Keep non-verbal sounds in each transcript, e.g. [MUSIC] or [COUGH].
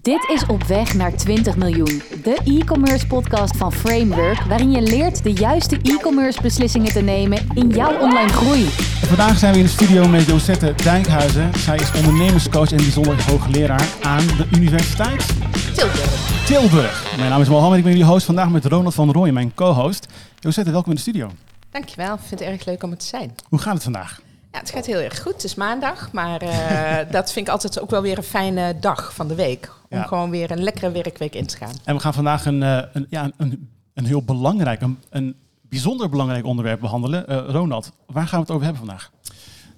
Dit is Op Weg naar 20 miljoen, de e-commerce podcast van Framework, waarin je leert de juiste e-commerce beslissingen te nemen in jouw online groei. vandaag zijn we in de studio met Josette Dijkhuizen. Zij is ondernemerscoach en bijzonder hoogleraar aan de Universiteit Tilburg. Tilburg. Mijn naam is Mohammed, ik ben jullie host vandaag met Ronald van Rooyen, mijn co-host. Josette, welkom in de studio. Dankjewel, ik vind het erg leuk om er te zijn. Hoe gaat het vandaag? Ja, het gaat heel erg goed. Het is maandag, maar eh, [LAUGHS] dat vind ik altijd ook wel weer een fijne dag van de week. Om Ja. gewoon weer een lekkere werkweek in te gaan. En we gaan vandaag een, eh, een, ja, een, een heel belangrijk, een, een bijzonder belangrijk onderwerp behandelen. Eh, Ronald, waar gaan we het over hebben vandaag?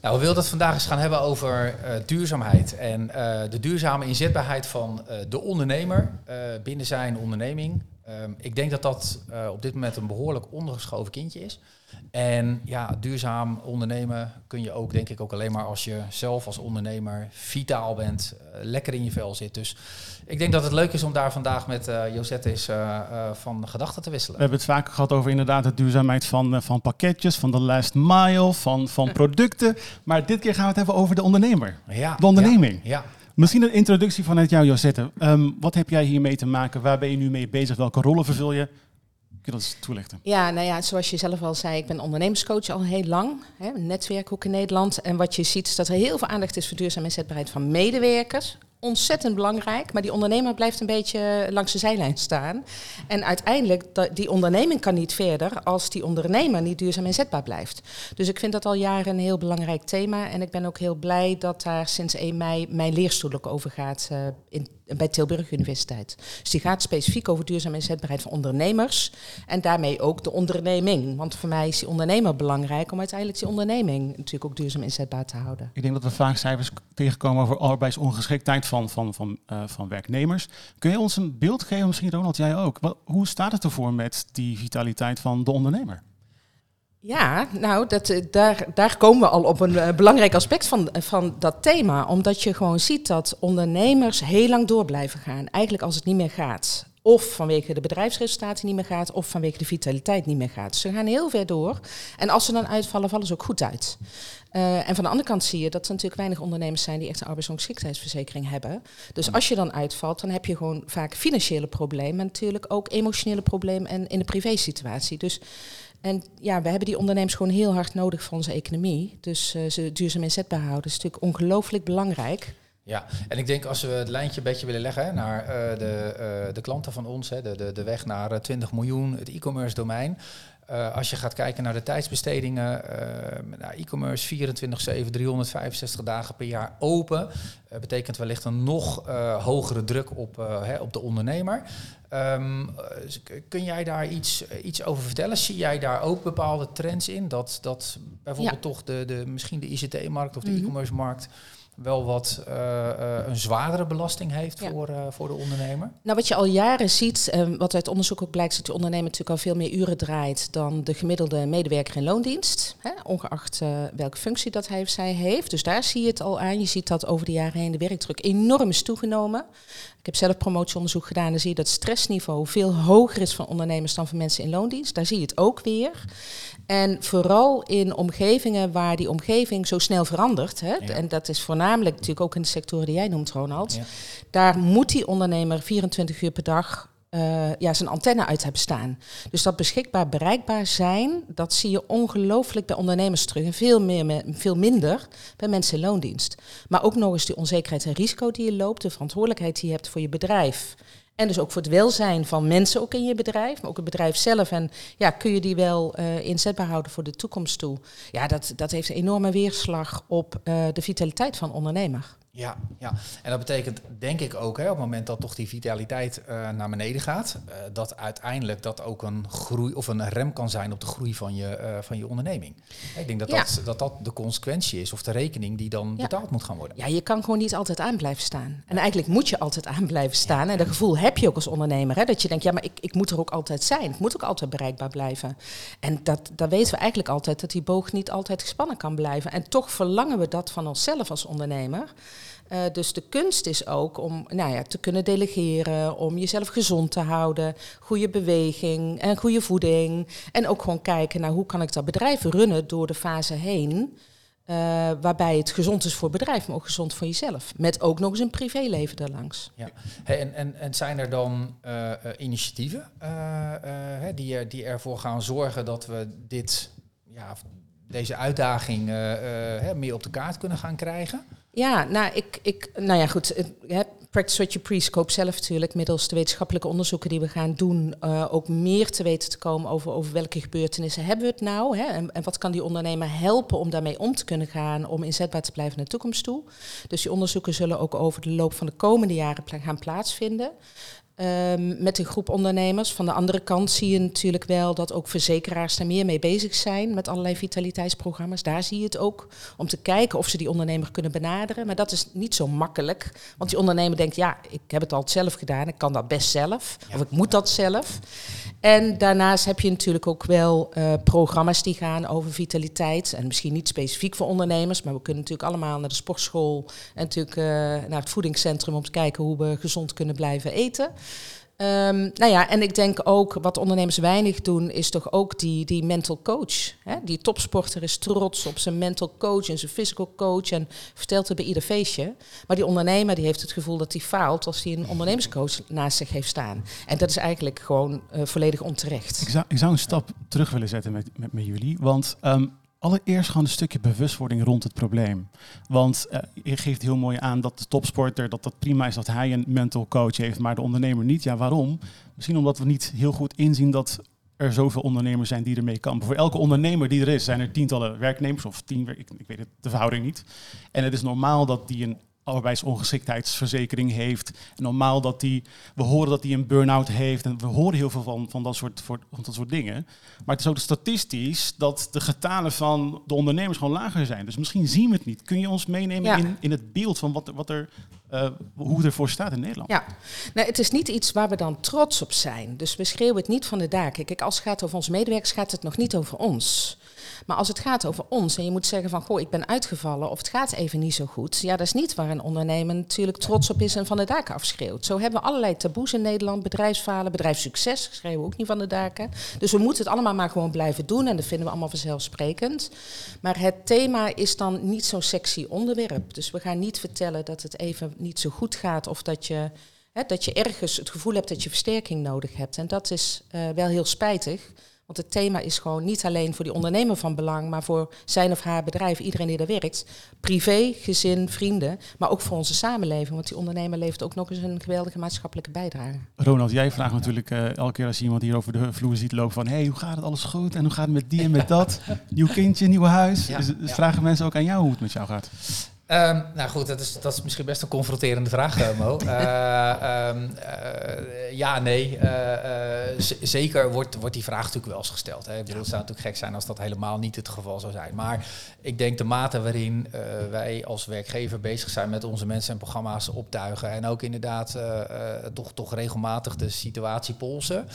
Nou, we wilden het vandaag eens gaan hebben over eh, duurzaamheid en eh, de duurzame inzetbaarheid van eh, de ondernemer eh, binnen zijn onderneming. Ehm, ik denk dat dat eh, op dit moment een behoorlijk ondergeschoven kindje is. En ja, duurzaam ondernemen kun je ook, denk ik, ook alleen maar als je zelf als ondernemer vitaal bent, eh, lekker in je vel zit. Dus ik denk dat het leuk is om daar vandaag met eh Josette eens eh, van gedachten te We wisselen. hebben het vaak gehad over inderdaad de duurzaamheid van, van pakketjes, van de last mile, van, van [LAUGHS] producten. Maar dit keer gaan we het hebben over de ondernemer. Ja, De onderneming. Ja, ja. Misschien een introductie vanuit jou, Josette. Ehm, wat heb jij hiermee te maken? Waar ben je nu mee bezig? Welke rollen vervul je? Kun je dat eens toelichten? Ja, nou ja, zoals je zelf al zei, ik ben ondernemerscoach al heel lang. Hè, een netwerk ook in Nederland. En wat je ziet is dat er heel veel aandacht is voor duurzame inzetbaarheid van medewerkers. Ontzettend belangrijk, maar die ondernemer blijft een beetje langs de zijlijn staan. En uiteindelijk, die onderneming kan niet verder als die ondernemer niet duurzaam inzetbaar blijft. Dus ik vind dat al jaren een heel belangrijk thema. En ik ben ook heel blij dat daar sinds 1 mei mijn leerstoel ook over gaat eh, in, bij Tilburg Universiteit. Dus die gaat specifiek over duurzame inzetbaarheid van ondernemers. En daarmee ook de onderneming. Want voor mij is die ondernemer belangrijk om uiteindelijk die onderneming natuurlijk ook duurzaam inzetbaar te houden. Ik denk dat we vaak cijfers tegenkomen over arbeidsongeschiktheid van, van, eh, van werknemers. Kun je ons een beeld geven, misschien Ronald, jij ook? Wat, hoe staat het ervoor met die vitaliteit van de ondernemer? Ja, nou, dat, eh, daar, daar komen we al op een eh, belangrijk aspect van, van dat thema. Omdat je gewoon ziet dat ondernemers heel lang door blijven gaan. Eigenlijk als het niet meer gaat. Of vanwege de bedrijfsresultaten niet meer gaat, of vanwege de vitaliteit niet meer gaat. Ze gaan heel ver door. En als ze dan uitvallen, vallen ze ook goed uit. Eh, en van de andere kant zie je dat er natuurlijk weinig ondernemers zijn die echt een arbeidsongeschiktheidsverzekering hebben. Dus als je dan uitvalt, dan heb je gewoon vaak financiële problemen, maar natuurlijk ook emotionele problemen en in de privésituatie. Dus en ja, we hebben die ondernemers gewoon heel hard nodig voor onze economie. Dus eh, ze duurzaam inzetbaar houden is natuurlijk ongelooflijk belangrijk. Ja, en ik denk als we het lijntje een beetje willen leggen naar eh, de, eh, de klanten van ons, hè, de, de, de weg naar eh, 20 miljoen, het e-commerce domein. Eh, als je gaat kijken naar de tijdsbestedingen, eh, nou, e-commerce 24-7, 365 dagen per jaar open, eh, betekent wellicht een nog eh, hogere druk op, eh, hè, op de ondernemer. Ehm, eh, kun jij daar iets, eh, iets over vertellen? Zie jij daar ook bepaalde trends in? Dat, dat bijvoorbeeld toch de, de, misschien de ICT-markt of de Mhm. e-commerce markt wel wat eh, eh, een zwaardere belasting heeft Ja. voor, eh, voor de ondernemer? Nou, wat je al jaren ziet, wat uit onderzoek ook blijkt, is dat de ondernemer natuurlijk al veel meer uren draait dan de gemiddelde medewerker in loondienst. Hè, ongeacht welke functie dat hij of zij heeft. Dus daar zie je het al aan. Je ziet dat over de jaren heen de werkdruk enorm is toegenomen. Ik heb zelf promotieonderzoek gedaan. Dan zie je dat stressniveau veel hoger is van ondernemers dan van mensen in loondienst. Daar zie je het ook weer. En vooral in omgevingen waar die omgeving zo snel verandert. Hè, Ja. En dat is voornamelijk natuurlijk ook in de sectoren die jij noemt, Ronald. Ja. Daar moet die ondernemer 24 uur per dag eh, ja, zijn antenne uit hebben staan. Dus dat beschikbaar, bereikbaar zijn, dat zie je ongelooflijk bij ondernemers terug. En veel, meer, me- veel minder bij mensen in loondienst. Maar ook nog eens die onzekerheid en risico die je loopt, de verantwoordelijkheid die je hebt voor je bedrijf. En dus ook voor het welzijn van mensen ook in je bedrijf, maar ook het bedrijf zelf. En ja, kun je die wel eh, inzetbaar houden voor de toekomst toe? Ja, dat, dat heeft een enorme weerslag op eh, de vitaliteit van ondernemer. Ja, ja, en dat betekent denk ik ook, hè, op het moment dat toch die vitaliteit eh, naar beneden gaat, eh, dat uiteindelijk dat ook een groei of een rem kan zijn op de groei van je, eh, van je onderneming. Ik denk dat, Ja. dat, dat dat de consequentie is, of de rekening die dan Ja. betaald moet gaan worden. Ja, je kan gewoon niet altijd aan blijven staan. En eigenlijk moet je altijd aan blijven staan. En dat gevoel heb je ook als ondernemer. Hè? Dat je denkt, ja, maar ik, ik moet er ook altijd zijn. Ik moet ook altijd bereikbaar blijven. En dat, dat weten we eigenlijk altijd, dat die boog niet altijd gespannen kan blijven. En toch verlangen we dat van onszelf als ondernemer. Eh, dus de kunst is ook om nou ja, te kunnen delegeren, om jezelf gezond te houden, goede beweging en goede voeding. En ook gewoon kijken naar hoe kan ik dat bedrijf runnen door de fase heen. Uh, waarbij het gezond is voor het bedrijf, maar ook gezond voor jezelf. Met ook nog eens een privéleven daarlangs. Ja. En, en, en zijn er dan uh, initiatieven die, die ervoor gaan zorgen dat we dit, ja, deze uitdaging meer op de kaart kunnen gaan krijgen? Ja, nou, ik, ik, nou ja, goed. Practice What You Preach koopt zelf natuurlijk middels de wetenschappelijke onderzoeken die we gaan doen uh, ook meer te weten te komen over, over welke gebeurtenissen hebben we het nou. Hè, en, en, wat kan die ondernemer helpen om daarmee om te kunnen gaan, om inzetbaar te blijven naar de toekomst toe. Dus die onderzoeken zullen ook over de loop van de komende jaren gaan plaatsvinden. Um, met een groep ondernemers. Van de andere kant zie je natuurlijk wel dat ook verzekeraars daar meer mee bezig zijn met allerlei vitaliteitsprogramma's. Daar zie je het ook om te kijken of ze die ondernemer kunnen benaderen. Maar dat is niet zo makkelijk, want die ondernemer denkt, ja, ik heb het al zelf gedaan, ik kan dat best zelf, of ik moet dat zelf. En daarnaast heb je natuurlijk ook wel uh, programma's die gaan over vitaliteit. En misschien niet specifiek voor ondernemers, maar we kunnen natuurlijk allemaal naar de sportschool en natuurlijk uh, naar het voedingscentrum om te kijken hoe we gezond kunnen blijven eten. Um, nou ja, en ik denk ook wat ondernemers weinig doen, is toch ook die, die mental coach. Hè? Die topsporter is trots op zijn mental coach en zijn physical coach en vertelt het bij ieder feestje. Maar die ondernemer die heeft het gevoel dat hij faalt als hij een ondernemerscoach naast zich heeft staan. En dat is eigenlijk gewoon uh, volledig onterecht. Ik zou, een stap terug willen zetten met, met, jullie. Want um, allereerst gewoon een stukje bewustwording rond het probleem. Want uh, je geeft heel mooi aan dat de topsporter, dat dat prima is dat hij een mental coach heeft, maar de ondernemer niet. Ja, waarom? Misschien omdat we niet heel goed inzien dat er zoveel ondernemers zijn die ermee kampen. Voor elke ondernemer die er is, zijn er tientallen werknemers of tien, ik, ik weet het, de verhouding niet. En het is normaal dat die een arbeidsongeschiktheidsverzekering heeft. En normaal dat die, we horen dat hij een burn-out heeft. En we horen heel veel van, van, dat soort, van dat soort dingen. Maar het is ook statistisch dat de getalen van de ondernemers gewoon lager zijn. Dus misschien zien we het niet. Kun je ons meenemen in, in het beeld van wat, wat er, uh, hoe het ervoor staat in Nederland? Ja, nee, het is niet iets waar we dan trots op zijn. Dus we schreeuwen het niet van de daken. Kijk, als het gaat over onze medewerkers, gaat het nog niet over ons. Maar als het gaat over ons en je moet zeggen van goh, ik ben uitgevallen of het gaat even niet zo goed. Ja, dat is niet waar een ondernemer natuurlijk trots op is en van de daken afschreeuwt. Zo hebben we allerlei taboes in Nederland. Bedrijfsfalen, bedrijfssucces schreeuwen we ook niet van de daken. Dus we moeten het allemaal maar gewoon blijven doen en dat vinden we allemaal vanzelfsprekend. Maar het thema is dan niet zo'n sexy onderwerp. Dus we gaan niet vertellen dat het even niet zo goed gaat of dat je dat je ergens het gevoel hebt dat je versterking nodig hebt. En dat is uh, wel heel spijtig. Want het thema is gewoon niet alleen voor die ondernemer van belang, maar voor zijn of haar bedrijf, iedereen die er werkt. Privé, gezin, vrienden, maar ook voor onze samenleving. Want die ondernemer levert ook nog eens een geweldige maatschappelijke bijdrage. Ronald, jij vraagt natuurlijk uh, elke keer als je iemand hier over de vloer ziet lopen van... hé, hey, hoe gaat het alles goed? En hoe gaat het met die en met dat? [LAUGHS] Nieuw kindje, nieuw huis. Ja, dus, dus ja. vragen mensen ook aan jou hoe het met jou gaat. Um, nou goed, dat is, dat is misschien best een confronterende vraag, Mo. uh, um, uh, ja, nee. zeker wordt, wordt die vraag natuurlijk wel eens gesteld. Hè. Ik bedoel, het zou natuurlijk gek zijn als dat helemaal niet het geval zou zijn. Maar ik denk de mate waarin wij als werkgever bezig zijn met onze mensen en programma's optuigen. En ook inderdaad toch, toch regelmatig de situatie polsen.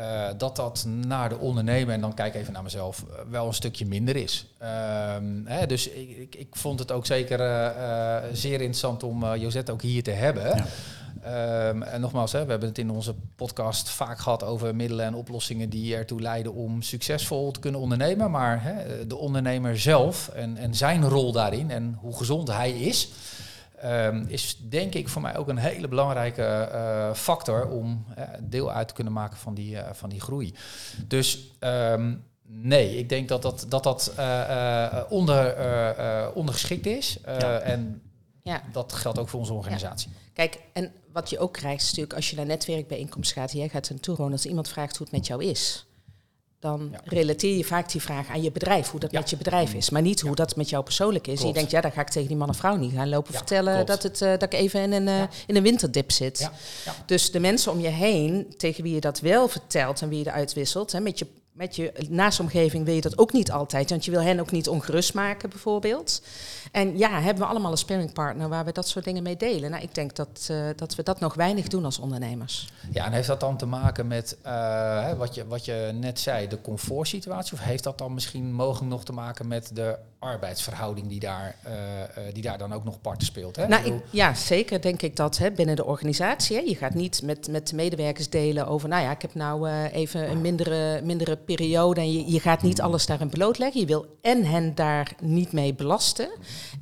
Uh, dat dat naar de ondernemer, en dan kijk even naar mezelf, uh, wel een stukje minder is. Um, hè, dus ik, ik, ik, vond het ook zeker uh, zeer interessant om Josette ook hier te hebben. Ja. Um, en nogmaals, hè, we hebben het in onze podcast vaak gehad over middelen en oplossingen die ertoe leiden om succesvol te kunnen ondernemen. Maar hè, de ondernemer zelf en, en zijn rol daarin en hoe gezond hij is. Um, is denk ik voor mij ook een hele belangrijke uh, factor om uh, deel uit te kunnen maken van die, uh, van die groei. Dus um, nee, ik denk dat dat, dat, dat onder, ondergeschikt is. Ja. En ja. dat geldt ook voor onze organisatie. Ja. Kijk, en wat je ook krijgt is natuurlijk als je naar netwerkbijeenkomst gaat, jij gaat er naartoe, als iemand vraagt hoe het met jou is dan relateer je vaak die vraag aan je bedrijf, hoe dat met je bedrijf is. Maar niet hoe dat met jou persoonlijk is. En je denkt, ja, dan ga ik tegen die man of vrouw niet gaan lopen vertellen dat, het, uh, dat ik even in een, uh, in een winterdip zit. Dus de mensen om je heen, tegen wie je dat wel vertelt en wie je eruit wisselt, hè, met je met je naastomgeving wil je dat ook niet altijd, want je wil hen ook niet ongerust maken, bijvoorbeeld. En ja, hebben we allemaal een sparringpartner waar we dat soort dingen mee delen. Nou, ik denk dat, uh, dat we dat nog weinig doen als ondernemers. Ja, en heeft dat dan te maken met uh, wat, je, wat je net zei, de comfortsituatie? Of heeft dat dan misschien mogelijk nog te maken met de arbeidsverhouding die daar, eh, eh, die daar dan ook nog parten speelt. Hè? Nou, Ik ja, zeker denk ik dat hè, binnen de organisatie. Hè, je gaat niet met, met de medewerkers delen over, nou ja, ik heb nou eh, even een mindere, mindere periode. En je, je gaat niet alles daarin blootleggen. Je wil en hen daar niet mee belasten.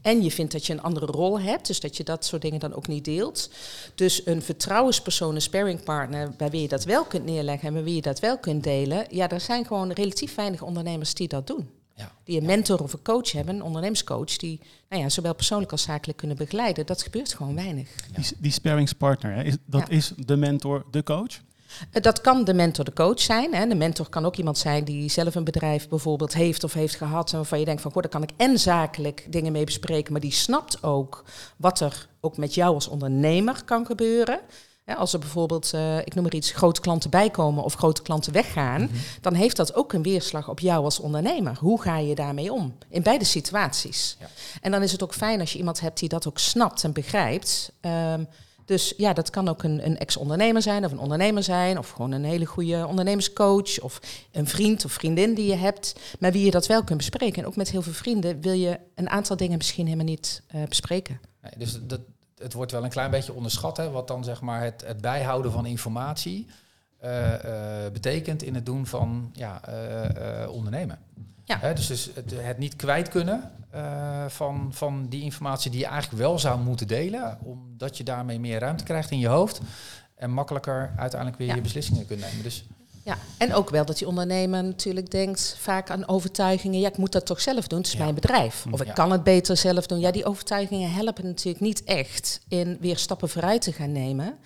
En je vindt dat je een andere rol hebt, dus dat je dat soort dingen dan ook niet deelt. Dus een vertrouwenspersoon, een sparringpartner, bij wie je dat wel kunt neerleggen en bij wie je dat wel kunt delen. Ja, er zijn gewoon relatief weinig ondernemers die dat doen. Ja. Die een mentor of een coach hebben, een ondernemerscoach, die nou ja, zowel persoonlijk als zakelijk kunnen begeleiden. Dat gebeurt gewoon weinig. Die, die sparringspartner, hè, is, dat Ja. is de mentor, de coach? Eh, Dat kan de mentor de coach zijn. Hè. De mentor kan ook iemand zijn die zelf een bedrijf bijvoorbeeld heeft of heeft gehad. En waarvan je denkt van, goh, daar kan ik en zakelijk dingen mee bespreken. Maar die snapt ook wat er ook met jou als ondernemer kan gebeuren. Hè, als er bijvoorbeeld, eh, ik noem maar iets, grote klanten bijkomen of grote klanten weggaan. Dan heeft dat ook een weerslag op jou als ondernemer. Hoe ga je daarmee om? In beide situaties. Ja. En dan is het ook fijn als je iemand hebt die dat ook snapt en begrijpt. Ehm, dus ja, dat kan ook een, een ex-ondernemer zijn of een ondernemer zijn. Of gewoon een hele goede ondernemerscoach. Of een vriend of vriendin die je hebt. Maar wie je dat wel kunt bespreken. En ook met heel veel vrienden wil je een aantal dingen misschien helemaal niet eh, bespreken. Nee, dus dat, het wordt wel een klein beetje onderschat, hè, wat dan zeg maar het, het bijhouden van informatie eh, eh, betekent in het doen van ja, eh, ondernemen. Ja. Hè, dus, dus het, het niet kwijt kunnen van, van die informatie die je eigenlijk wel zou moeten delen, omdat je daarmee meer ruimte krijgt in je hoofd en makkelijker uiteindelijk weer Ja. je beslissingen kunt nemen. Dus Ja, en ook wel dat die ondernemer natuurlijk denkt vaak aan overtuigingen. Ja, ik moet dat toch zelf doen, het is Ja. mijn bedrijf. Of ik Ja. kan het beter zelf doen. Ja, die overtuigingen helpen natuurlijk niet echt in weer stappen vooruit te gaan nemen.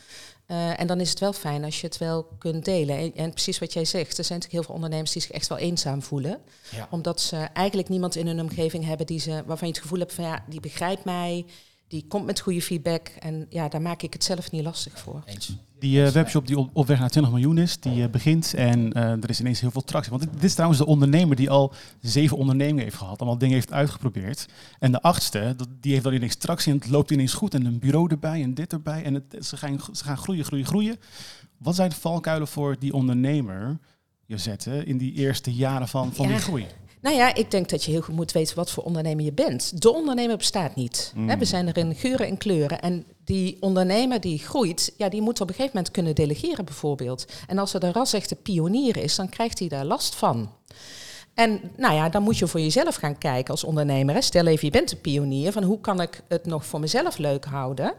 Eh, en dan is het wel fijn als je het wel kunt delen. En, en precies wat jij zegt, er zijn natuurlijk heel veel ondernemers die zich echt wel eenzaam voelen. ja. Omdat ze eigenlijk niemand in hun omgeving hebben die ze, waarvan je het gevoel hebt van ja, die begrijpt mij, die komt met goede feedback. En ja, daar maak ik het zelf niet lastig voor. eens. Die eh, webshop die op, op weg naar 20 miljoen is, die eh, begint en eh, er is ineens heel veel tractie. Want dit, dit is trouwens de ondernemer die al zeven ondernemingen heeft gehad, allemaal dingen heeft uitgeprobeerd. En de achtste, die heeft dan ineens tractie en het loopt ineens goed en een bureau erbij en dit erbij. En het, ze, gaan, ze gaan groeien, groeien, groeien. Wat zijn de valkuilen voor die ondernemer, Josette, in die eerste jaren van, van Ja. die groei? Nou ja, ik denk dat je heel goed moet weten wat voor ondernemer je bent. De ondernemer bestaat niet. Mm. We zijn er in geuren en kleuren. En die ondernemer die groeit, ja, die moet op een gegeven moment kunnen delegeren bijvoorbeeld. En als er een ras echte pionier is, dan krijgt hij daar last van. En nou ja, dan moet je voor jezelf gaan kijken als ondernemer. Hè. Stel even, je bent een pionier. Van hoe kan ik het nog voor mezelf leuk houden?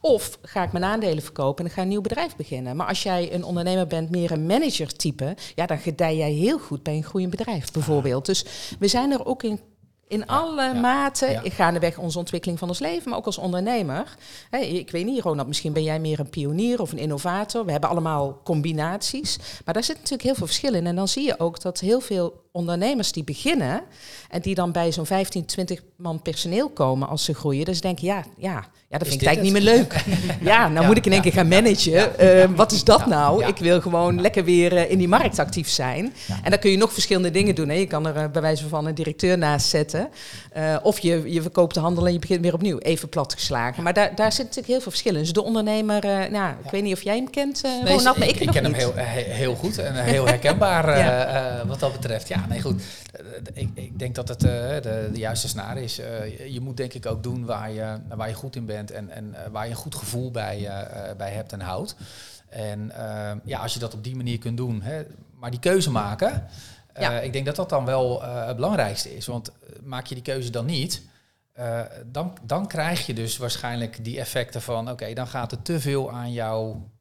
Of ga ik mijn aandelen verkopen en ga een nieuw bedrijf beginnen. Maar als jij een ondernemer bent, meer een manager-type, ja, dan gedij jij heel goed bij een groeiend bedrijf bijvoorbeeld. Dus we zijn er ook in. In alle ja, maten, ja. gaandeweg onze ontwikkeling van ons leven, maar ook als ondernemer. Hè, ik weet niet, Ronald, misschien ben jij meer een pionier of een innovator. We hebben allemaal combinaties. Maar daar zit natuurlijk heel veel verschil in. En dan zie je ook dat heel veel ondernemers die beginnen en die dan bij zo'n 15, 20 man personeel komen als ze groeien. Dus denken, ja, ja, ja dat Is vind ik eigenlijk niet meer leuk. [LAUGHS] ja, nou Ja, moet ik in één ja, keer gaan ja, managen. ja. Eh, wat is dat Ja, nou? ja. Ik wil gewoon lekker weer eh, in die markt actief zijn. Ja. En dan kun je nog verschillende dingen doen. Hè. Je kan er eh, bij wijze van een directeur naast zetten. Eh, of je, je verkoopt de handel en je begint weer opnieuw. Even platgeslagen. Maar daar, daar zit natuurlijk heel veel verschillen. Dus de ondernemer, eh, nou, ik Ja. weet niet of jij hem kent, eh Nee, Ronald, maar ik, ik, ken hem niet. heel, he- heel goed en heel herkenbaar [LAUGHS] eh, eh, wat dat betreft. Ja, nee, goed. Eh, ik, ik denk dat het eh, de, de juiste snaar is. Eh, je- moet denk ik ook doen waar je, waar je goed in bent en, en waar je een goed gevoel bij, bij hebt en houdt. En ja, als je dat op die manier kunt doen, hè, maar die keuze maken, Ja. ik denk dat dat dan wel het belangrijkste is. Want maak je die keuze dan niet, dan, dan krijg je dus waarschijnlijk die effecten van, oké, dan gaat er te veel aan jou hè, eh,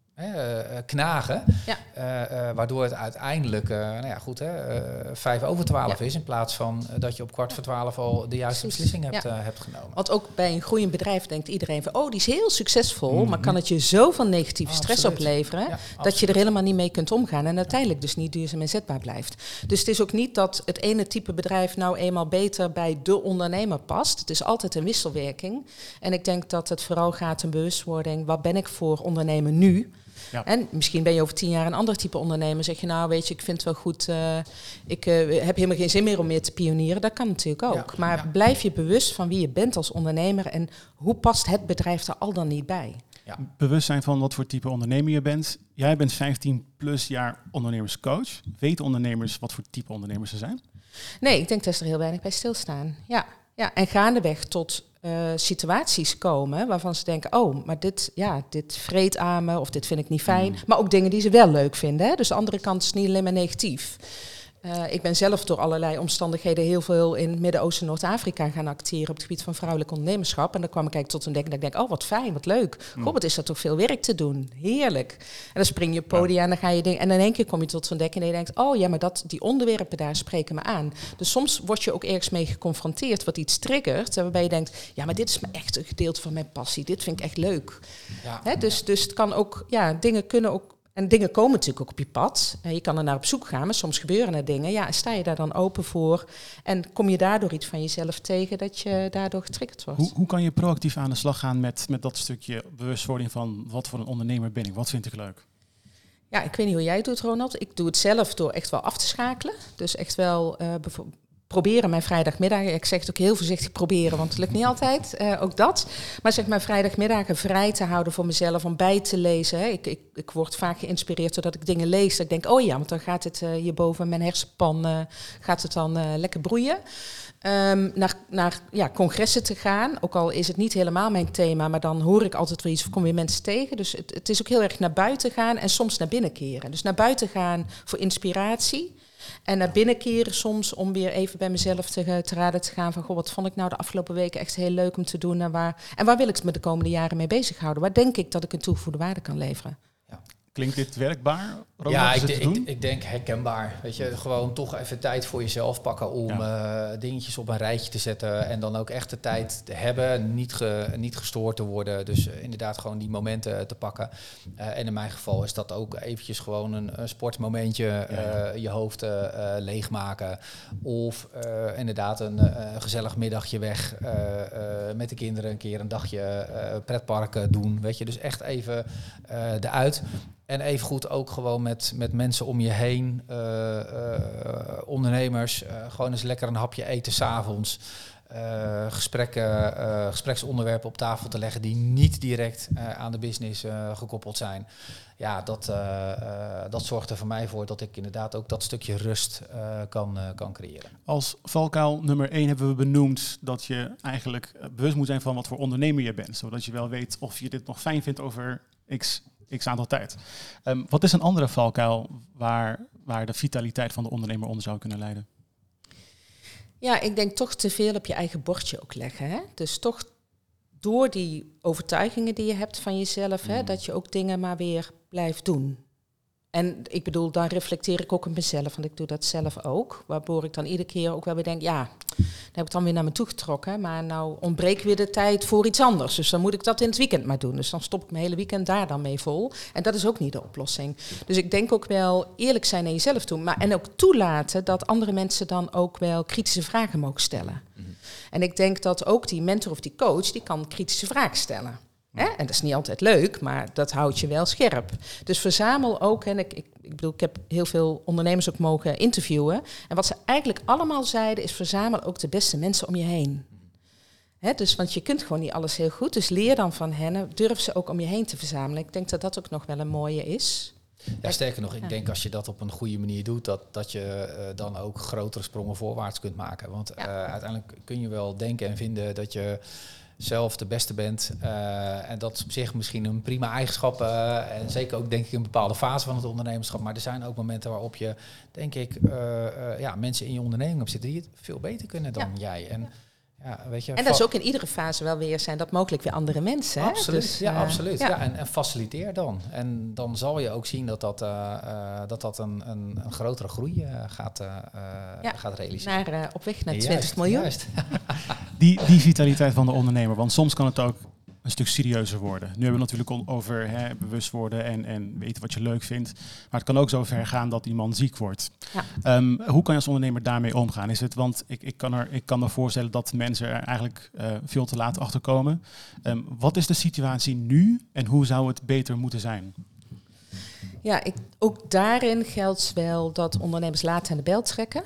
knagen, Ja. eh, eh, waardoor het uiteindelijk, eh, nou ja, goed, hè, eh, vijf over twaalf Ja. is, in plaats van eh, dat je op kwart voor twaalf al de juiste Precies, beslissing hebt, ja. eh, hebt genomen. Want ook bij een groeiend bedrijf denkt iedereen van... oh, die is heel succesvol, Mhm. maar kan het je zoveel negatieve stress absoluut. opleveren... Dat je er helemaal niet mee kunt omgaan en uiteindelijk dus niet duurzaam inzetbaar blijft. Dus het is ook niet dat het ene type bedrijf nou eenmaal beter bij de ondernemer past. Het is altijd een wisselwerking. En ik denk dat het vooral gaat om bewustwording. Wat ben ik voor ondernemer nu? Ja. En misschien ben je over tien jaar een ander type ondernemer. Zeg je nou, weet je, ik vind het wel goed. eh, ik eh, heb helemaal geen zin meer om meer te pionieren. Dat kan natuurlijk ook. Ja, maar ja. blijf je bewust van wie je bent als ondernemer en hoe past het bedrijf er al dan niet bij? bewust zijn van wat voor type ondernemer je bent. Jij bent 15 plus jaar ondernemerscoach. Weten ondernemers wat voor type ondernemers ze zijn? Nee, ik denk dat ze er heel weinig bij stilstaan. Ja. ja, en gaandeweg tot uh, situaties komen waarvan ze denken, oh, maar dit, ja, dit vreet aan me of dit vind ik niet fijn. Mm. Maar ook dingen die ze wel leuk vinden. Hè? Dus de andere kant is niet alleen maar negatief. Uh, ik ben zelf door allerlei omstandigheden heel veel in Midden-Oosten Noord-Afrika gaan acteren op het gebied van vrouwelijk ondernemerschap. En dan kwam ik eigenlijk tot een denken dat ik denk, oh wat fijn, wat leuk. Mm. Wat is er toch veel werk te doen. Heerlijk. En dan spring je podia en dan ga je dingen. En in één keer kom je tot zo'n denken en je denkt, oh ja, maar dat, die onderwerpen daar spreken me aan. Dus soms word je ook ergens mee geconfronteerd wat iets triggert. Waarbij je denkt, ja, maar dit is me echt een gedeelte van mijn passie. Dit vind ik echt leuk. Ja, Hè, dus, dus het kan ook, ja, dingen kunnen ook en dingen komen natuurlijk ook op je pad. En je kan er naar op zoek gaan, maar soms gebeuren er dingen. Ja, sta je daar dan open voor? En kom je daardoor iets van jezelf tegen dat je daardoor getriggerd wordt? Hoe, hoe kan je proactief aan de slag gaan met, met dat stukje bewustwording van wat voor een ondernemer ben ik? Wat vind ik leuk? Ja, ik weet niet hoe jij het doet, Ronald. Ik doe het zelf door echt wel af te schakelen. Dus echt wel uh, proberen mijn vrijdagmiddag. Ik zeg het ook heel voorzichtig proberen, want het lukt niet altijd. Uh, ook dat. Maar zeg maar vrijdagmiddagen vrij te houden voor mezelf om bij te lezen. Ik, ik, ik word vaak geïnspireerd doordat ik dingen lees. Dat ik denk, oh ja, want dan gaat het uh, hierboven mijn hersenpan uh, gaat het dan lekker broeien. Um, naar, naar ja, congressen te gaan. Ook al is het niet helemaal mijn thema, maar dan hoor ik altijd weer iets of kom weer mensen tegen. Dus het, het is ook heel erg naar buiten gaan en soms naar binnen keren. Dus naar buiten gaan voor inspiratie. En naar binnen keren soms om weer even bij mezelf te, te raden te gaan van... Goh, wat vond ik nou de afgelopen weken echt heel leuk om te doen en waar, en waar wil ik me de komende jaren mee bezighouden? Waar denk ik dat ik een toegevoegde waarde kan leveren? Klinkt dit werkbaar? Ja, ik, ik, ik, denk herkenbaar. Weet je, gewoon toch even tijd voor jezelf pakken om eh, dingetjes op een rijtje te zetten. En dan ook echt de tijd te hebben, niet, ge, niet gestoord te worden. Dus uh, inderdaad gewoon die momenten te pakken. Uh, en in mijn geval is dat ook eventjes gewoon een, een sportmomentje, ja. je hoofd leegmaken. Of inderdaad een gezellig middagje weg met de kinderen een keer een dagje pretparken doen. Weet je, dus echt even eruit. En evengoed ook gewoon met, met mensen om je heen, uh, uh, ondernemers, uh, gewoon eens lekker een hapje eten s'avonds. gesprekken, gespreksonderwerpen op tafel te leggen die niet direct aan de business gekoppeld zijn. Ja, dat, dat zorgt er voor mij voor dat ik inderdaad ook dat stukje rust kan, kan creëren. Als valkuil nummer één hebben we benoemd dat je eigenlijk bewust moet zijn van wat voor ondernemer je bent. Zodat je wel weet of je dit nog fijn vindt over x x aantal tijd. Um, wat is een andere valkuil waar, waar de vitaliteit van de ondernemer onder zou kunnen leiden? Ja, ik denk toch te veel op je eigen bordje ook leggen. Hè? Dus toch door die overtuigingen die je hebt van jezelf, hè, mm. dat je ook dingen maar weer blijft doen. En ik bedoel, dan reflecteer ik ook op mezelf, want ik doe dat zelf ook. Waardoor ik dan iedere keer ook wel weer denk, ja, dan heb ik dan weer naar me toe getrokken. Maar nou ontbreekt weer de tijd voor iets anders. Dus dan moet ik dat in het weekend maar doen. Dus dan stop ik mijn hele weekend daar dan mee vol. En dat is ook niet de oplossing. Dus ik denk ook wel eerlijk zijn naar jezelf toe. Maar, en ook toelaten dat andere mensen dan ook wel kritische vragen mogen stellen. Mhm. En ik denk dat ook die mentor of die coach, die kan kritische vragen stellen. Hè? En dat is niet altijd leuk, maar dat houdt je wel scherp. Dus verzamel ook, en ik, ik, ik bedoel, ik heb heel veel ondernemers ook mogen interviewen. En wat ze eigenlijk allemaal zeiden, is verzamel ook de beste mensen om je heen. Hè, dus, want je kunt gewoon niet alles heel goed. Dus leer dan van hen. Durf ze ook om je heen te verzamelen. Ik denk dat dat ook nog wel een mooie is. Ja, sterker nog, ik denk als je dat op een goede manier doet, dat, dat je uh, dan ook grotere sprongen voorwaarts kunt maken. Want uh, uiteindelijk kun je wel denken en vinden dat je zelf de beste bent. Uh, en dat is op zich misschien een prima eigenschap. Uh, en zeker ook denk ik een bepaalde fase van het ondernemerschap. Maar er zijn ook momenten waarop je, denk ik, uh, ja, mensen in je onderneming op zitten die het veel beter kunnen dan jij. En, ja, weet je, en dat is ook in iedere fase wel weer zijn dat mogelijk weer andere mensen. Absoluut, dus, ja, absoluut. Ja. en, en, faciliteer dan. En dan zal je ook zien dat dat, dat, dat een, een, een grotere groei gaat, gaat realiseren. Naar, op weg naar 20 miljoen. [LAUGHS] [LAUGHS] die, die vitaliteit van de ondernemer. Want soms kan het ook een stuk serieuzer worden. Nu hebben we natuurlijk over hè, bewust worden en, en weten wat je leuk vindt. Maar het kan ook zo ver gaan dat iemand ziek wordt. Ja. Ehm, hoe kan je als ondernemer daarmee omgaan? Is het, want ik, ik, kan, er, ik kan me voorstellen dat mensen er eigenlijk uh, veel te laat achter komen. Um, wat is de situatie nu en hoe zou het beter moeten zijn? Ja, ik, ook daarin geldt wel dat ondernemers laat aan de bel trekken.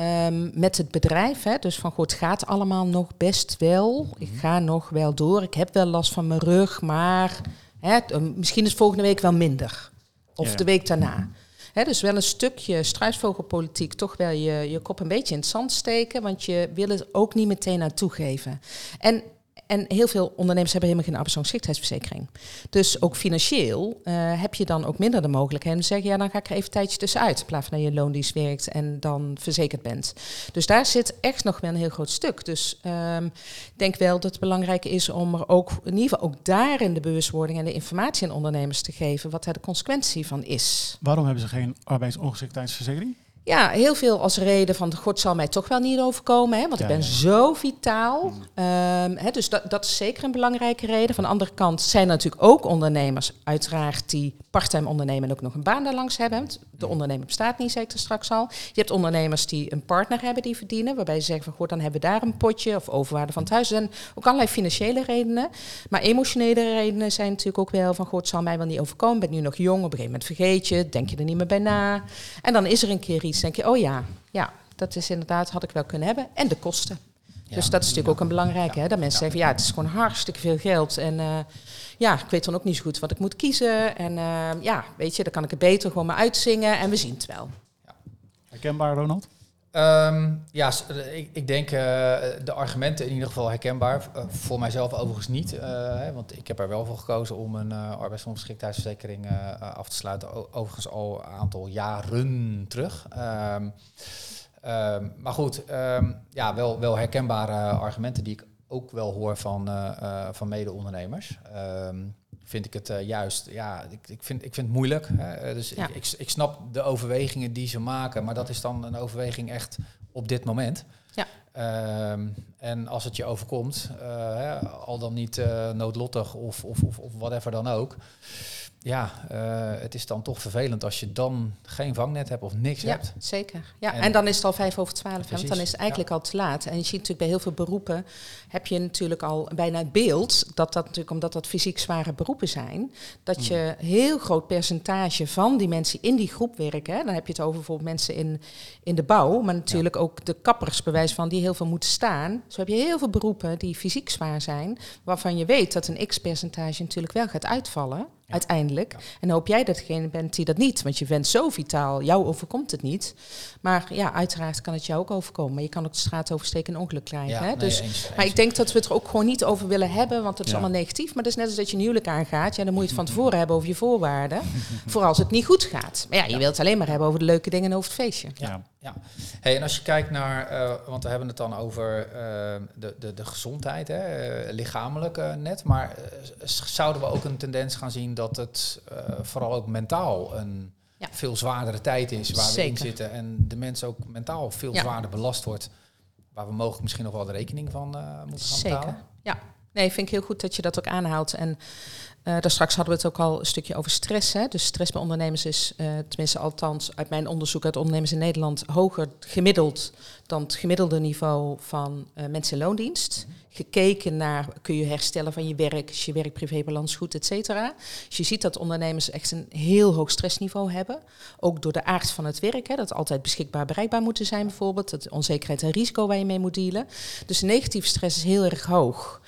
Um, met het bedrijf, hè, dus van goed, het gaat allemaal nog best wel. Ik mhm. ga nog wel door. Ik heb wel last van mijn rug, maar hè, misschien is volgende week wel minder. Of de week daarna. Hè, dus wel een stukje struisvogelpolitiek, toch wel je, je kop een beetje in het zand steken, want je wil het ook niet meteen aan toegeven. En en heel veel ondernemers hebben helemaal geen arbeidsongeschiktheidsverzekering. Dus ook financieel uh, heb je dan ook minder de mogelijkheid om te zeggen, ja, dan ga ik er even een tijdje tussenuit, in plaats van dat je loondienst werkt en dan verzekerd bent. Dus daar zit echt nog wel een heel groot stuk. Dus um, ik denk wel dat het belangrijk is om er ook, in ieder geval ook daarin de bewustwording en de informatie aan ondernemers te geven, wat daar de consequentie van is. Waarom hebben ze geen arbeidsongeschiktheidsverzekering? Ja, heel veel als reden van God zal mij toch wel niet overkomen, hè, want ik ben zo vitaal. Um, hè, dus dat, dat is zeker een belangrijke reden. Van de andere kant zijn er natuurlijk ook ondernemers, uiteraard, die parttime ondernemen en ook nog een baan daarlangs hebben. Want de ondernemer bestaat niet, zeker straks al. Je hebt ondernemers die een partner hebben die verdienen, waarbij ze zeggen van goed, dan hebben we daar een potje of overwaarde van het huis. Zijn ook allerlei financiële redenen. Maar emotionele redenen zijn natuurlijk ook wel van God zal mij wel niet overkomen. Ik ben nu nog jong, op een gegeven moment vergeet je, denk je er niet meer bij na. En dan is er een keer iets denk je, oh ja, ja, dat is inderdaad, had ik wel kunnen hebben. En de kosten. dus dat is natuurlijk ook een belangrijke, hè, dat mensen zeggen, ja, het is gewoon hartstikke veel geld. En uh, ja, ik weet dan ook niet zo goed wat ik moet kiezen. En uh, ja, weet je, dan kan ik het beter gewoon maar uitzingen en we zien het wel. Herkenbaar, Ronald? Um, ja, ik, ik denk uh, de argumenten in ieder geval herkenbaar. Uh, voor mijzelf overigens niet. Uh, want ik heb er wel voor gekozen om een arbeidsongeschiktheidsverzekering af te sluiten. Overigens al een aantal jaren terug. Um, um, maar goed, ja, wel, wel herkenbare argumenten die ik ook wel hoor van, van mede-ondernemers vind ik het uh, juist, ja, ik, ik, vind, ik vind het moeilijk. Hè. Dus ja. ik, ik, ik, snap de overwegingen die ze maken, maar dat is dan een overweging echt op dit moment. Ja. Um, en als het je overkomt, uh, hè, al dan niet uh, noodlottig of, of, of, of whatever dan ook, ja, uh, het is dan toch vervelend als je dan geen vangnet hebt of niks ja, hebt. Zeker. Ja, en, en, dan is het al vijf over twaalf, want dan is het eigenlijk ja. al te laat. En je ziet natuurlijk bij heel veel beroepen, heb je natuurlijk al bijna het beeld, dat dat natuurlijk, omdat dat fysiek zware beroepen zijn, dat je een heel groot percentage van die mensen in die groep werken. Hè. Dan heb je het over bijvoorbeeld mensen in, in de bouw, maar natuurlijk ja. ook de kappers, bewijs van, die heel veel moeten staan. Zo heb je heel veel beroepen die fysiek zwaar zijn, waarvan je weet dat een x-percentage natuurlijk wel gaat uitvallen. Ja. uiteindelijk. Ja. En hoop jij degene bent die dat niet, want je bent zo vitaal, jou overkomt het niet. Maar ja, uiteraard kan het jou ook overkomen. Maar je kan ook de straat oversteken en ongeluk krijgen. Ja, hè? Nee, dus, eens, maar eens. ik denk dat we het er ook gewoon niet over willen hebben, want het is allemaal negatief. Maar dat is net als dat je een huwelijk aangaat. Ja, dan moet je het van [LAUGHS] tevoren hebben over je voorwaarden. voor als het niet goed gaat. Maar ja, je wilt het alleen maar hebben over de leuke dingen en over het feestje. Ja. Ja, hey, en als je kijkt naar, uh, want we hebben het dan over uh, de, de, de gezondheid, hè, uh, lichamelijk net, maar zouden we ook een tendens gaan zien dat het vooral ook mentaal een ja. veel zwaardere tijd is waar Zeker. we in zitten en de mens ook mentaal veel ja. zwaarder belast wordt, waar we mogelijk misschien nog wel de rekening van moeten gaan Zeker. betalen? Ja, nee, vind ik heel goed dat je dat ook aanhaalt en uh, daar straks hadden we het ook al een stukje over stress. Hè. Dus stress bij ondernemers is, uh, tenminste althans uit mijn onderzoek uit ondernemers in Nederland, hoger gemiddeld dan het gemiddelde niveau van uh, mensen in loondienst. Gekeken naar kun je herstellen van je werk, is je werk-privébalans goed, et cetera. Dus je ziet dat ondernemers echt een heel hoog stressniveau hebben. Ook door de aard van het werk, hè, dat altijd beschikbaar bereikbaar moeten zijn bijvoorbeeld. Dat onzekerheid en risico waar je mee moet dealen. Dus negatieve stress is heel erg hoog.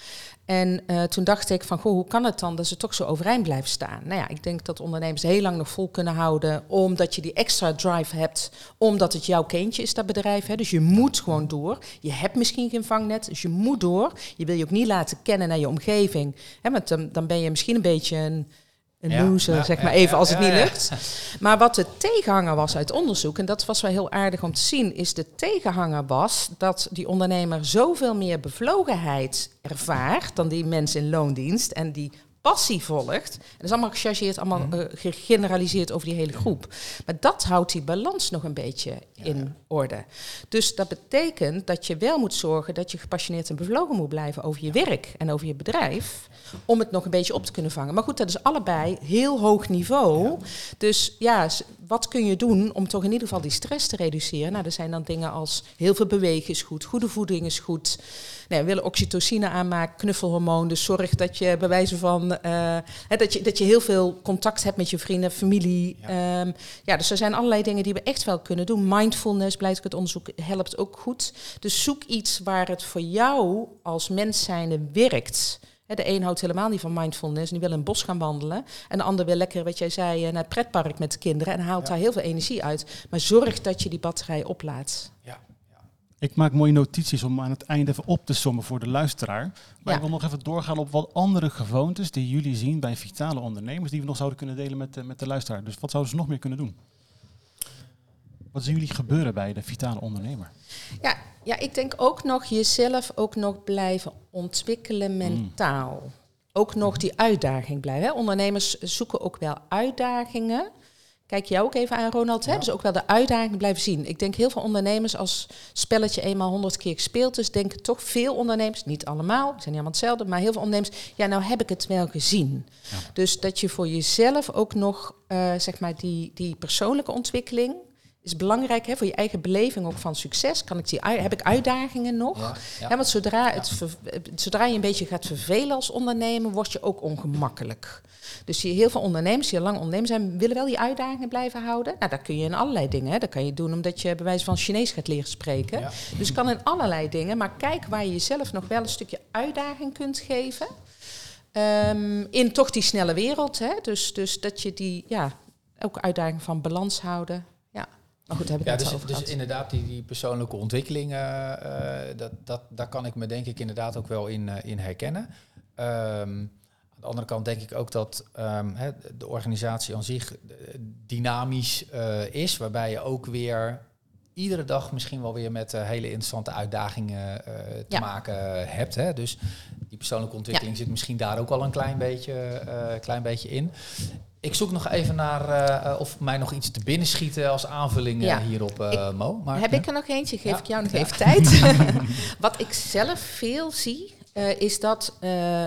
En uh, toen dacht ik van, goh, hoe kan het dan dat ze toch zo overeind blijven staan? Nou ja, ik denk dat ondernemers heel lang nog vol kunnen houden, omdat je die extra drive hebt, omdat het jouw kindje is, dat bedrijf. Hè. Dus je moet gewoon door. Je hebt misschien geen vangnet, dus je moet door. Je wil je ook niet laten kennen naar je omgeving. Hè, want dan, dan ben je misschien een beetje een een ja, loser, ja, zeg maar even, als het niet lukt. Maar wat de tegenhanger was uit onderzoek, en dat was wel heel aardig om te zien, is de tegenhanger was dat die ondernemer zoveel meer bevlogenheid ervaart dan die mensen in loondienst en die passie volgt. En dat is allemaal gechargeerd, allemaal uh, gegeneraliseerd over die hele groep. Maar dat houdt die balans nog een beetje in ja. orde. Dus dat betekent dat je wel moet zorgen dat je gepassioneerd en bevlogen moet blijven over je werk en over je bedrijf. Om het nog een beetje op te kunnen vangen. Maar goed, dat is allebei heel hoog niveau. Dus ja, wat kun je doen om toch in ieder geval die stress te reduceren? Nou, er zijn dan dingen als heel veel bewegen is goed, goede voeding is goed. Nee, we willen oxytocine aanmaken, knuffelhormoon. Dus zorg dat je bij wijze van uh, hè, dat, je, dat je heel veel contact hebt met je vrienden, familie. Ja. Um, ja, dus er zijn allerlei dingen die we echt wel kunnen doen. Mindfulness, blijkt het onderzoek, helpt ook goed. Dus zoek iets waar het voor jou als mens zijnde werkt. de een houdt helemaal niet van mindfulness en die wil in het bos gaan wandelen. En de ander wil lekker, wat jij zei, naar het pretpark met de kinderen en haalt daar heel veel energie uit. Maar zorg dat je die batterij oplaadt. Ja. Ik maak mooie notities om aan het einde even op te sommen voor de luisteraar. Maar Ja. ik wil nog even doorgaan op wat andere gewoontes die jullie zien bij vitale ondernemers, die we nog zouden kunnen delen met, de- met de luisteraar. Dus wat zouden ze nog meer kunnen doen? Wat zien jullie gebeuren bij de vitale ondernemer? Ja, ja, ik denk ook nog jezelf ook nog blijven ontwikkelen mentaal. Ook nog die uitdaging blijven. Hè? Ondernemers zoeken ook wel uitdagingen. Kijk jou ook even aan, Ronald. Hè? Ja. Dus ook wel de uitdaging blijven zien. Ik denk heel veel ondernemers, als spelletje eenmaal honderd keer gespeeld is, denken toch veel ondernemers, niet allemaal, het zijn niet allemaal hetzelfde, maar heel veel ondernemers, ja, nou heb ik het wel gezien. Ja. Dus dat je voor jezelf ook nog, eh, zeg maar, die, die persoonlijke ontwikkeling is belangrijk hè, voor je eigen beleving ook van succes. Kan ik die, heb ik uitdagingen nog? Ja, Ja, want zodra, het ver- zodra je een beetje gaat vervelen als ondernemer, word je ook ongemakkelijk. Dus je, heel veel ondernemers die al lang ondernemer zijn, willen wel die uitdagingen blijven houden. Nou, dat kun je in allerlei dingen. Hè. Dat kan je doen omdat je bij wijze van Chinees gaat leren spreken. Ja. Dus kan in allerlei dingen. Maar kijk waar je jezelf nog wel een stukje uitdaging kunt geven. Ehm, in toch die snelle wereld. Hè. Dus, dus dat je die, ja, ook uitdaging van balans houden. Ja, maar goed, daar heb ik Ja, het dus, over dus gehad. inderdaad, die, die persoonlijke ontwikkeling, eh, eh, dat, dat, daar kan ik me denk ik inderdaad ook wel in, eh, in herkennen. Ehm, aan de andere kant denk ik ook dat ehm, hè, de organisatie aan zich eh, dynamisch is, waarbij je ook weer iedere dag misschien wel weer met hele interessante uitdagingen te Ja. maken hebt. Hè? Dus die persoonlijke ontwikkeling zit misschien daar ook al een klein beetje, klein beetje in. Ik zoek nog even naar eh, eh, of mij nog iets te binnen schieten als aanvulling Ja. hierop, eh, Mo. Maar, Heb ik er nog eentje? Geef Ja. ik jou nog even tijd. [LAUGHS] Wat ik zelf veel zie, is dat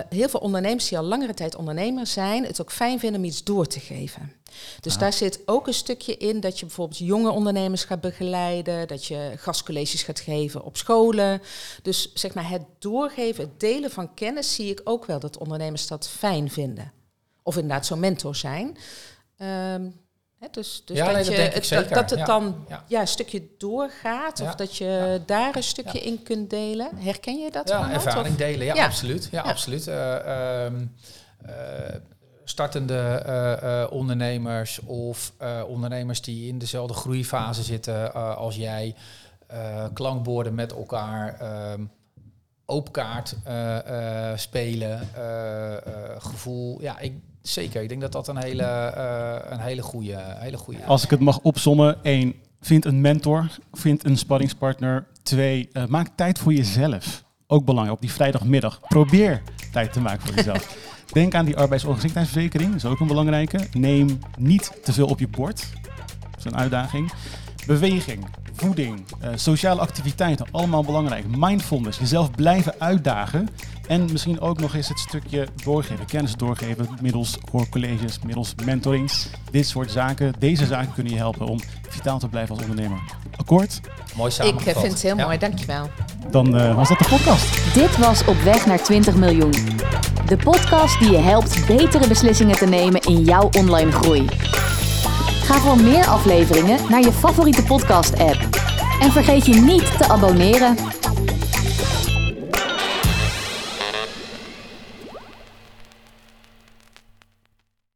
heel veel ondernemers die al langere tijd ondernemer zijn, het ook fijn vinden om iets door te geven. Dus Ah. daar zit ook een stukje in dat je bijvoorbeeld jonge ondernemers gaat begeleiden, dat je gastcolleges gaat geven op scholen. Dus zeg maar het doorgeven, het delen van kennis zie ik ook wel dat ondernemers dat fijn vinden. Of inderdaad zo'n mentor zijn. Ehm, hè, dus dus Ja, dat, nee, je, dat het- dat het Ja. dan Ja. een stukje doorgaat. Of dat je daar een stukje in kunt delen. Herken je dat? Ja, ervaring Of- delen, ja, absoluut. Ja, absoluut. Eh, ehm, eh, startende eh, ondernemers of ondernemers die in dezelfde groeifase zitten als jij, klankborden met elkaar, ehm oopkaart spelen, gevoel. Ja, ik, zeker. Ik denk dat dat een hele, eh, een hele goede, hele goede. Als ik het mag opzommen, één, vind een mentor, vind een sparringspartner. Twee, eh, maak tijd voor jezelf. Ook belangrijk, op die vrijdagmiddag. Probeer tijd te maken voor jezelf. [LAUGHS] Denk aan die arbeidsongeschiktheidsverzekering, dat is ook een belangrijke. Neem niet te veel op je bord, dat is een uitdaging. Beweging, voeding, eh, sociale activiteiten, allemaal belangrijk. Mindfulness, jezelf blijven uitdagen. En misschien ook nog eens het stukje doorgeven, kennis doorgeven middels hoorcolleges, middels mentoring. Dit soort zaken, deze zaken kunnen je helpen om vitaal te blijven als ondernemer. Akkoord? Mooi Ik samengevat. eh, vind het heel Ja. mooi, dankjewel. Dan eh, was dat de podcast. Dit was Op weg naar 20 miljoen. De podcast die je helpt betere beslissingen te nemen in jouw online groei. Ga voor meer afleveringen naar je favoriete podcast-app. En vergeet je niet te abonneren.